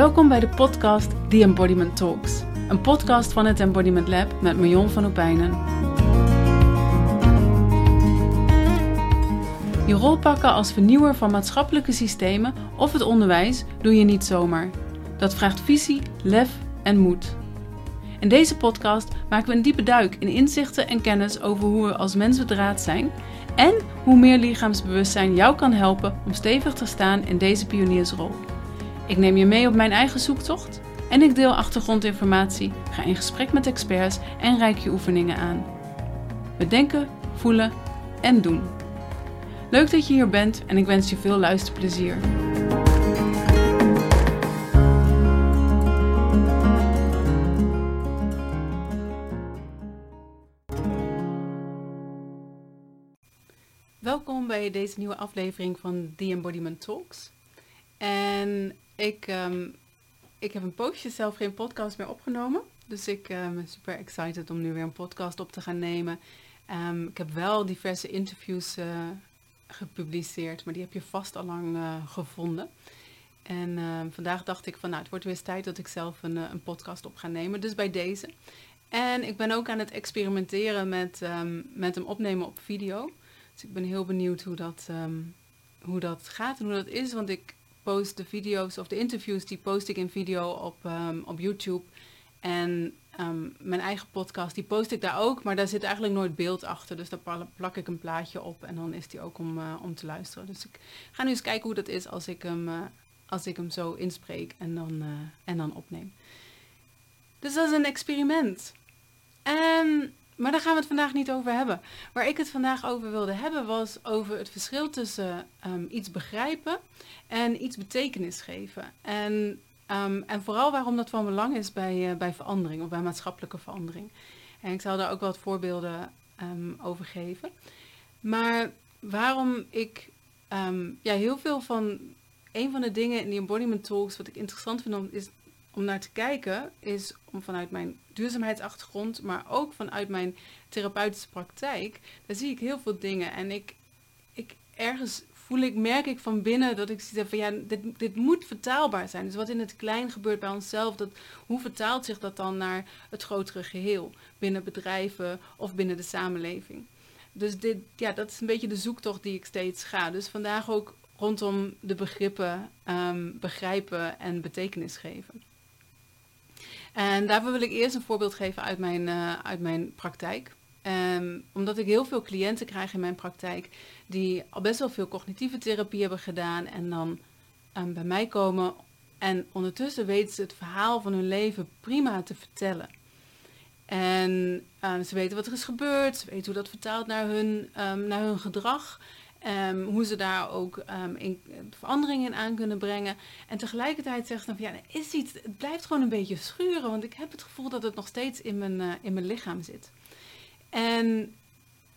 Welkom bij de podcast The Embodiment Talks. Een podcast van het Embodiment Lab met Marion van Opijnen. Je rol pakken als vernieuwer van maatschappelijke systemen of het onderwijs doe je niet zomaar. Dat vraagt visie, lef en moed. In deze podcast maken we een diepe duik in inzichten en kennis over hoe we als mens bedraad zijn en hoe meer lichaamsbewustzijn jou kan helpen om stevig te staan in deze pioniersrol. Ik neem je mee op mijn eigen zoektocht en ik deel achtergrondinformatie, ga in gesprek met experts en reik je oefeningen aan. We denken, voelen en doen. Leuk dat je hier bent en ik wens je veel luisterplezier. Welkom bij deze nieuwe aflevering van The Embodiment Talks. En ik, ehm, ik heb een poosje zelf geen podcast meer opgenomen. Dus ik ehm, ben super excited om nu weer een podcast op te gaan nemen. Ehm, ik heb wel diverse interviews uh, gepubliceerd, maar die heb je vast al lang uh, gevonden. En vandaag dacht ik van nou, het wordt weer eens tijd dat ik zelf een, uh, een podcast op ga nemen. Dus bij deze. En ik ben ook aan het experimenteren met, met hem opnemen op video. Dus ik ben heel benieuwd hoe dat, hoe dat gaat en hoe dat is. Want ik post de video's of de interviews, die post ik in video op, um, op YouTube. En um, mijn eigen podcast, die post ik daar ook, maar daar zit eigenlijk nooit beeld achter. Dus daar plak ik een plaatje op en dan is die ook om, uh, om te luisteren. Dus ik ga nu eens kijken hoe dat is als ik hem, uh, als ik hem zo inspreek en dan, uh, en dan opneem. Dus dat is een experiment. En maar daar gaan we het vandaag niet over hebben. Waar ik het vandaag over wilde hebben was over het verschil tussen um, iets begrijpen en iets betekenis geven. En, um, en vooral waarom dat van belang is bij, uh, bij verandering of bij maatschappelijke verandering. En ik zal daar ook wat voorbeelden um, over geven. Maar waarom ik ja, heel veel van. Een van de dingen in die embodiment talks wat ik interessant vind is om naar te kijken is om vanuit mijn duurzaamheidsachtergrond, maar ook vanuit mijn therapeutische praktijk, daar zie ik heel veel dingen. En ik, ik ergens voel ik, merk ik van binnen dat ik zie van ja, dit, dit moet vertaalbaar zijn. Dus wat in het klein gebeurt bij onszelf, dat, hoe vertaalt zich dat dan naar het grotere geheel binnen bedrijven of binnen de samenleving? Dus dit, ja, dat is een beetje de zoektocht die ik steeds ga. Dus vandaag ook rondom de begrippen um, begrijpen en betekenis geven. En daarvoor wil ik eerst een voorbeeld geven uit mijn, uh, uit mijn praktijk. Um, omdat ik heel veel cliënten krijg in mijn praktijk die al best wel veel cognitieve therapie hebben gedaan en dan um, bij mij komen en ondertussen weten ze het verhaal van hun leven prima te vertellen. En uh, ze weten wat er is gebeurd, ze weten hoe dat vertaalt naar hun, naar hun gedrag. Um, hoe ze daar ook um, in, veranderingen in aan kunnen brengen. En tegelijkertijd zegt dan van ja, er is iets, het blijft gewoon een beetje schuren, want ik heb het gevoel dat het nog steeds in mijn, uh, in mijn lichaam zit. En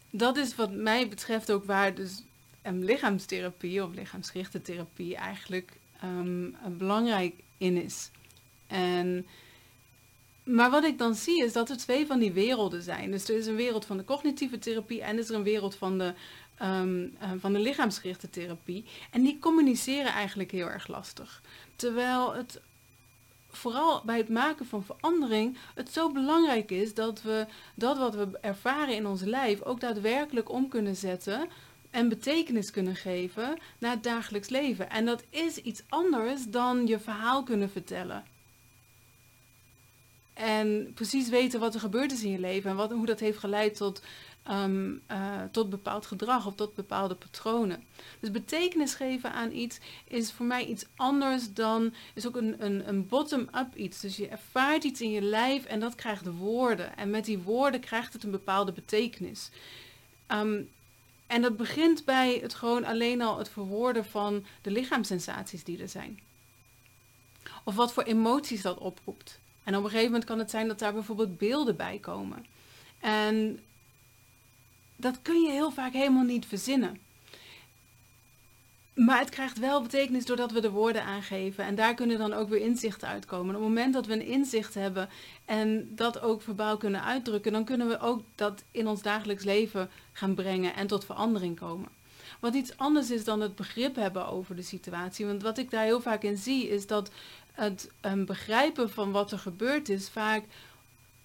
dat is wat mij betreft ook waar dus um, lichaamstherapie of lichaamsgerichte therapie eigenlijk belangrijk in is. En maar wat ik dan zie is dat er twee van die werelden zijn. Dus er is een wereld van de cognitieve therapie en is er een wereld van de um, uh, van de lichaamsgerichte therapie. En die communiceren eigenlijk heel erg lastig. Terwijl het vooral bij het maken van verandering het zo belangrijk is dat we dat wat we ervaren in ons lijf ook daadwerkelijk om kunnen zetten en betekenis kunnen geven naar het dagelijks leven. En dat is iets anders dan je verhaal kunnen vertellen. En precies weten wat er gebeurd is in je leven en wat, hoe dat heeft geleid tot um, uh, tot bepaald gedrag of tot bepaalde patronen. Dus betekenis geven aan iets is voor mij iets anders dan, is ook een, een, een bottom-up iets. Dus je ervaart iets in je lijf en dat krijgt woorden. En met die woorden krijgt het een bepaalde betekenis. Um, en dat begint bij het gewoon alleen al het verwoorden van de lichaamssensaties die er zijn. Of wat voor emoties dat oproept. En op een gegeven moment kan het zijn dat daar bijvoorbeeld beelden bij komen. En dat kun je heel vaak helemaal niet verzinnen. Maar het krijgt wel betekenis doordat we de woorden aangeven. En daar kunnen dan ook weer inzichten uitkomen. op het moment dat we een inzicht hebben en dat ook verbaal kunnen uitdrukken, dan kunnen we ook dat in ons dagelijks leven gaan brengen en tot verandering komen. Wat iets anders is dan het begrip hebben over de situatie. Want wat ik daar heel vaak in zie, is dat het um, begrijpen van wat er gebeurd is vaak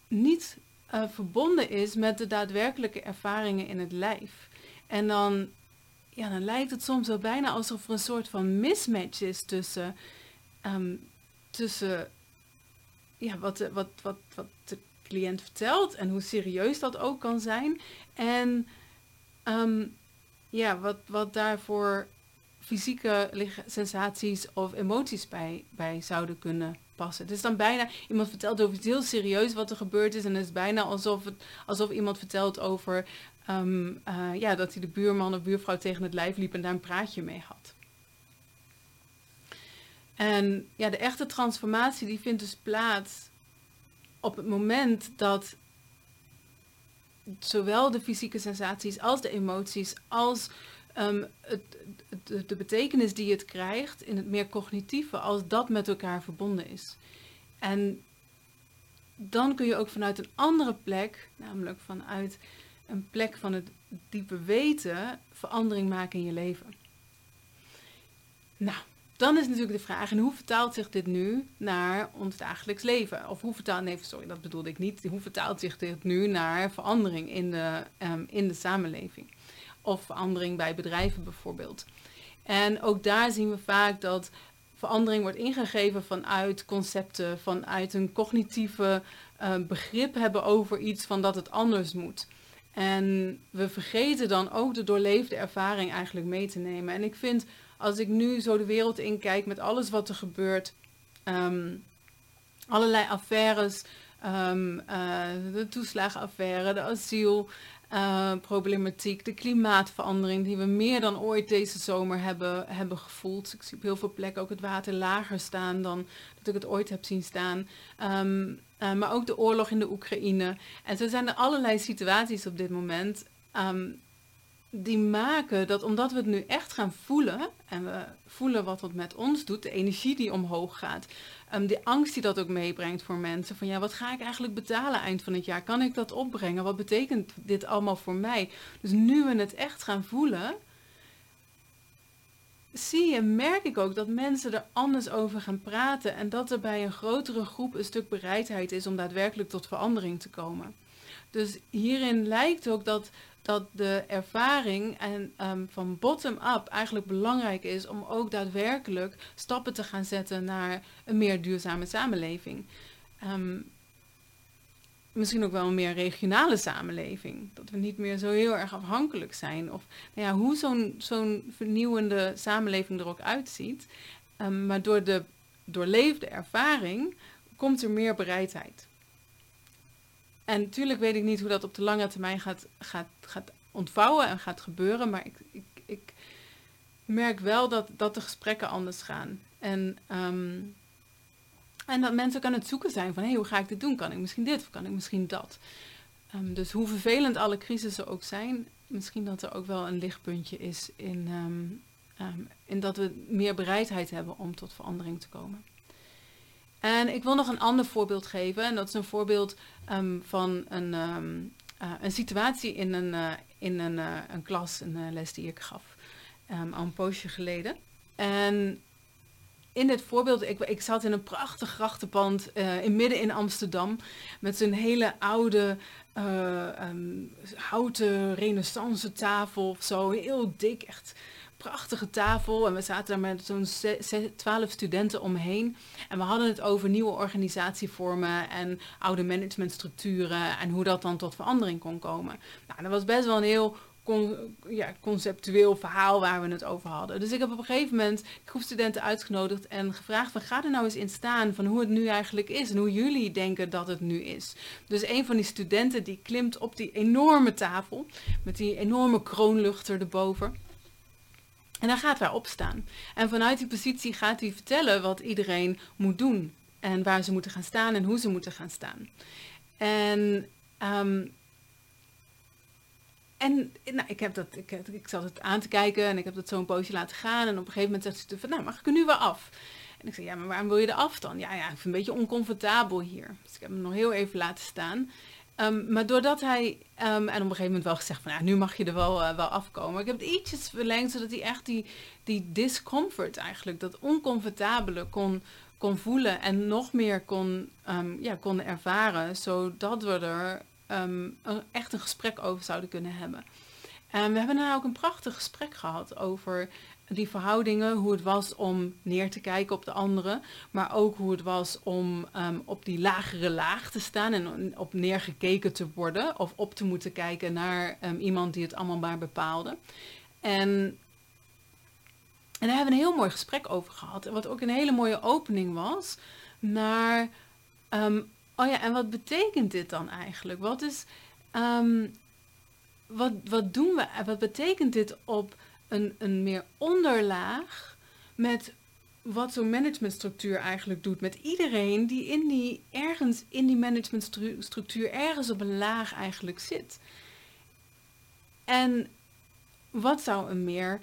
niet uh, verbonden is met de daadwerkelijke ervaringen in het lijf. En dan, ja, dan lijkt het soms wel bijna alsof er een soort van mismatch is tussen, um, tussen ja, wat, de, wat, wat, wat de cliënt vertelt en hoe serieus dat ook kan zijn. En um, ja, wat, wat daarvoor fysieke sensaties of emoties bij, bij zouden kunnen passen. Het is dan bijna, iemand vertelt over iets heel serieus wat er gebeurd is en het is bijna alsof, het, alsof iemand vertelt over um, uh, ja, dat hij de buurman of buurvrouw tegen het lijf liep en daar een praatje mee had. En ja, de echte transformatie die vindt dus plaats op het moment dat zowel de fysieke sensaties als de emoties als het, de betekenis die het krijgt in het meer cognitieve, als dat met elkaar verbonden is. En dan kun je ook vanuit een andere plek, namelijk vanuit een plek van het diepe weten, verandering maken in je leven. Nou, dan is natuurlijk de vraag, en hoe vertaalt zich dit nu naar ons dagelijks leven? Of hoe vertaalt, nee, sorry, dat bedoelde ik niet. Hoe vertaalt zich dit nu naar verandering in de, um, in de samenleving? Of verandering bij bedrijven bijvoorbeeld. En ook daar zien we vaak dat verandering wordt ingegeven vanuit concepten, vanuit een cognitieve uh, begrip hebben over iets van dat het anders moet. En we vergeten dan ook de doorleefde ervaring eigenlijk mee te nemen. En ik vind, als ik nu zo de wereld inkijk met alles wat er gebeurt, um, allerlei affaires, um, uh, de toeslagenaffaire, de asiel, uh, problematiek, de klimaatverandering die we meer dan ooit deze zomer hebben, hebben gevoeld. Ik zie op heel veel plekken ook het water lager staan dan dat ik het ooit heb zien staan. Um, uh, maar ook de oorlog in de Oekraïne. En zo zijn er allerlei situaties op dit moment um, die maken dat omdat we het nu echt gaan voelen en we voelen wat het met ons doet, de energie die omhoog gaat, um, de angst die dat ook meebrengt voor mensen, van ja, wat ga ik eigenlijk betalen eind van het jaar? Kan ik dat opbrengen? Wat betekent dit allemaal voor mij? Dus nu we het echt gaan voelen, zie je, merk ik ook dat mensen er anders over gaan praten en dat er bij een grotere groep een stuk bereidheid is om daadwerkelijk tot verandering te komen. Dus hierin lijkt ook dat dat de ervaring en, um, van bottom-up eigenlijk belangrijk is om ook daadwerkelijk stappen te gaan zetten naar een meer duurzame samenleving. Um, misschien ook wel een meer regionale samenleving. Dat we niet meer zo heel erg afhankelijk zijn. Of nou ja, hoe zo'n zo'n vernieuwende samenleving er ook uitziet. Um, maar door de doorleefde ervaring komt er meer bereidheid. En natuurlijk weet ik niet hoe dat op de lange termijn gaat, gaat, gaat ontvouwen en gaat gebeuren. Maar ik, ik, ik merk wel dat, dat de gesprekken anders gaan. En, um, en dat mensen aan het zoeken zijn van... hé, hey, hoe ga ik dit doen? Kan ik misschien dit of kan ik misschien dat? Um, dus hoe vervelend alle crisissen ook zijn... misschien dat er ook wel een lichtpuntje is in, um, in dat we meer bereidheid hebben om tot verandering te komen. En ik wil nog een ander voorbeeld geven. En dat is een voorbeeld um, van een, um, uh, een situatie in een, uh, in een, uh, een klas, een les die ik gaf. Um, al een poosje geleden. En in dit voorbeeld, ik, ik zat in een prachtig grachtenpand in midden in Amsterdam. Met zo'n hele oude houten renaissance tafel of zo. Heel dik, echt prachtige tafel. En we zaten daar met zo'n twaalf studenten omheen. En we hadden het over nieuwe organisatievormen en oude managementstructuren. En hoe dat dan tot verandering kon komen. Nou, dat was best wel een heel ja, conceptueel verhaal waar we het over hadden. Dus ik heb op een gegeven moment groepstudenten uitgenodigd en gevraagd van ga er nou eens in staan van hoe het nu eigenlijk is en hoe jullie denken dat het nu is. Dus een van die studenten die klimt op die enorme tafel met die enorme kroonluchter erboven. En dan gaat hij opstaan. En vanuit die positie gaat hij vertellen wat iedereen moet doen. En waar ze moeten gaan staan en hoe ze moeten gaan staan. En, um, en nou, ik, heb dat, ik, ik zat het aan te kijken en ik heb dat zo een poosje laten gaan. En op een gegeven moment zegt ze van, nou mag ik er nu wel af? En ik zei, ja, maar waarom wil je er af dan? Ja, ja, ik vind het een beetje oncomfortabel hier. Dus ik heb hem nog heel even laten staan. Um, maar doordat hij, um, en op een gegeven moment wel gezegd van, ja, nu mag je er wel, uh, wel afkomen. Ik heb het ietsjes verlengd, zodat hij echt die, die discomfort eigenlijk, dat oncomfortabele kon, kon voelen en nog meer kon, um, ja, kon ervaren, zodat we er echt een gesprek over zouden kunnen hebben. En we hebben nou ook een prachtig gesprek gehad over die verhoudingen, hoe het was om neer te kijken op de anderen, maar ook hoe het was om um, op die lagere laag te staan en op neergekeken te worden of op te moeten kijken naar um, iemand die het allemaal maar bepaalde. En, en daar hebben we een heel mooi gesprek over gehad, wat ook een hele mooie opening was naar, oh ja, en wat betekent dit dan eigenlijk? Wat is, wat, wat doen we, wat betekent dit op een, een meer onderlaag met wat zo'n managementstructuur eigenlijk doet met iedereen die, in die ergens in die managementstructuur ergens op een laag eigenlijk zit. En wat zou een meer,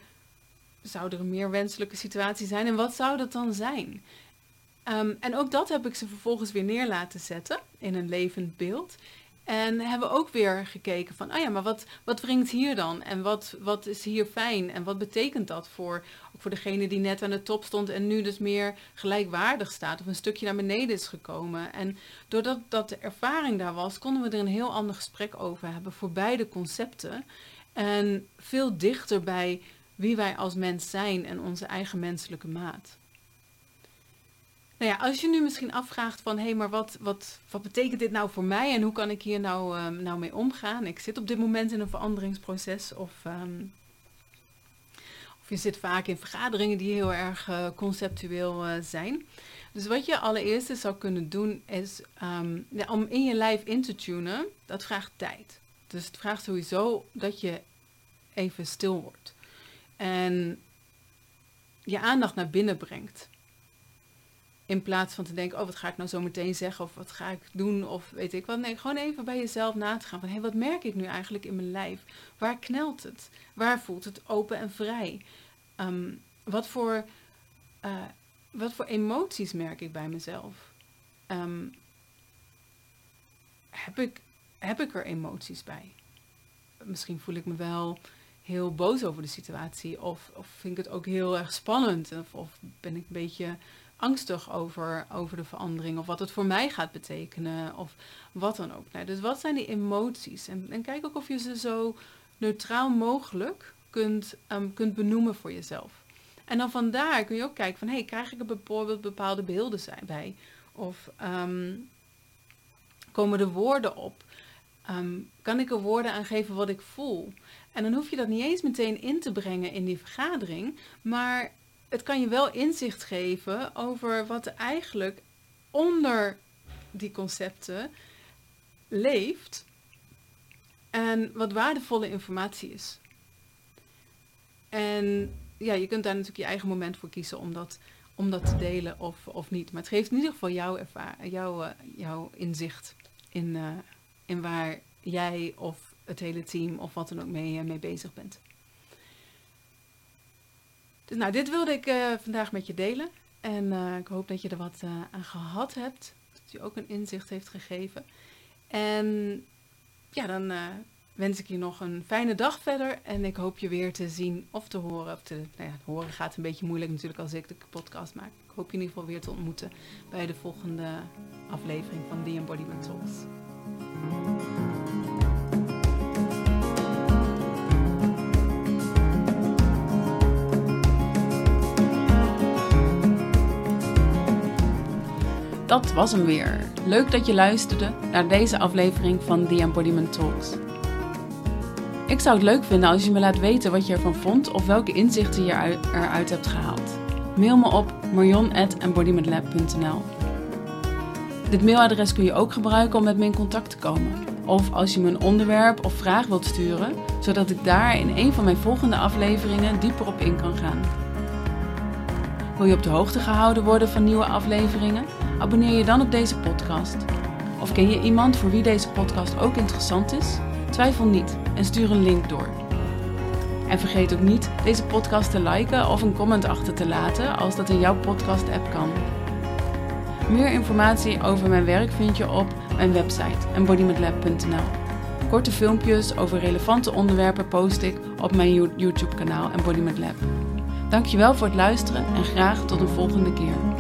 zou er een meer wenselijke situatie zijn en wat zou dat dan zijn? Um, en ook dat heb ik ze vervolgens weer neer laten zetten in een levend beeld. En hebben we ook weer gekeken van, oh ja, maar wat, wat brengt hier dan? En wat, wat is hier fijn? En wat betekent dat voor, ook voor degene die net aan de top stond en nu dus meer gelijkwaardig staat of een stukje naar beneden is gekomen? En doordat dat de ervaring daar was, konden we er een heel ander gesprek over hebben voor beide concepten. En veel dichter bij wie wij als mens zijn en onze eigen menselijke maat. Nou ja, als je nu misschien afvraagt van, hé, hey, maar wat, wat, wat betekent dit nou voor mij en hoe kan ik hier nou, um, nou mee omgaan? Ik zit op dit moment in een veranderingsproces of, um, of je zit vaak in vergaderingen die heel erg uh, conceptueel uh, zijn. Dus wat je allereerst zou kunnen doen is um, ja, om in je lijf in te tunen, dat vraagt tijd. Dus het vraagt sowieso dat je even stil wordt en je aandacht naar binnen brengt. In plaats van te denken, oh wat ga ik nou zo meteen zeggen of wat ga ik doen of weet ik wat. Nee, gewoon even bij jezelf na te gaan van hé, hey, wat merk ik nu eigenlijk in mijn lijf? Waar knelt het? Waar voelt het open en vrij? Um, wat, voor, uh, wat voor emoties merk ik bij mezelf? Um, heb, ik, heb ik er emoties bij? Misschien voel ik me wel heel boos over de situatie of, of vind ik het ook heel erg spannend of, of ben ik een beetje angstig over, over de verandering of wat het voor mij gaat betekenen of wat dan ook. Nou, dus wat zijn die emoties? En, en, kijk ook of je ze zo neutraal mogelijk kunt, um, kunt benoemen voor jezelf. En dan vandaar kun je ook kijken van, hey, krijg ik er bijvoorbeeld bepaalde beelden bij? Of um, komen er woorden op? Um, kan ik er woorden aan geven wat ik voel? En dan hoef je dat niet eens meteen in te brengen in die vergadering, maar het kan je wel inzicht geven over wat eigenlijk onder die concepten leeft en wat waardevolle informatie is. En ja, je kunt daar natuurlijk je eigen moment voor kiezen om dat, om dat te delen of, of niet. Maar het geeft in ieder geval jouw, jouw, uh, jouw inzicht in, uh, in waar jij of het hele team of wat dan ook mee, uh, mee bezig bent. Nou, dit wilde ik uh, vandaag met je delen. En uh, ik hoop dat je er wat uh, aan gehad hebt. Dat je ook een inzicht heeft gegeven. En ja, dan wens ik je nog een fijne dag verder. En ik hoop je weer te zien of te horen. Of te, nou ja, horen gaat een beetje moeilijk natuurlijk als ik de podcast maak. Ik hoop je in ieder geval weer te ontmoeten bij de volgende aflevering van The Embodiment Talks. Dat was hem weer. Leuk dat je luisterde naar deze aflevering van The Embodiment Talks. Ik zou het leuk vinden als je me laat weten wat je ervan vond of welke inzichten je eruit hebt gehaald. Mail me op marion.embodimentlab.nl Dit mailadres kun je ook gebruiken om met me in contact te komen. Of als je me een onderwerp of vraag wilt sturen, zodat ik daar in een van mijn volgende afleveringen dieper op in kan gaan. Wil je op de hoogte gehouden worden van nieuwe afleveringen? Abonneer je dan op deze podcast. Of ken je iemand voor wie deze podcast ook interessant is? Twijfel niet en stuur een link door. En vergeet ook niet deze podcast te liken of een comment achter te laten als dat in jouw podcast-app kan. Meer informatie over mijn werk vind je op mijn website embodimentlab.nl. Korte filmpjes over relevante onderwerpen post ik op mijn YouTube-kanaal Embodiment Lab. Dankjewel voor het luisteren en graag tot een volgende keer.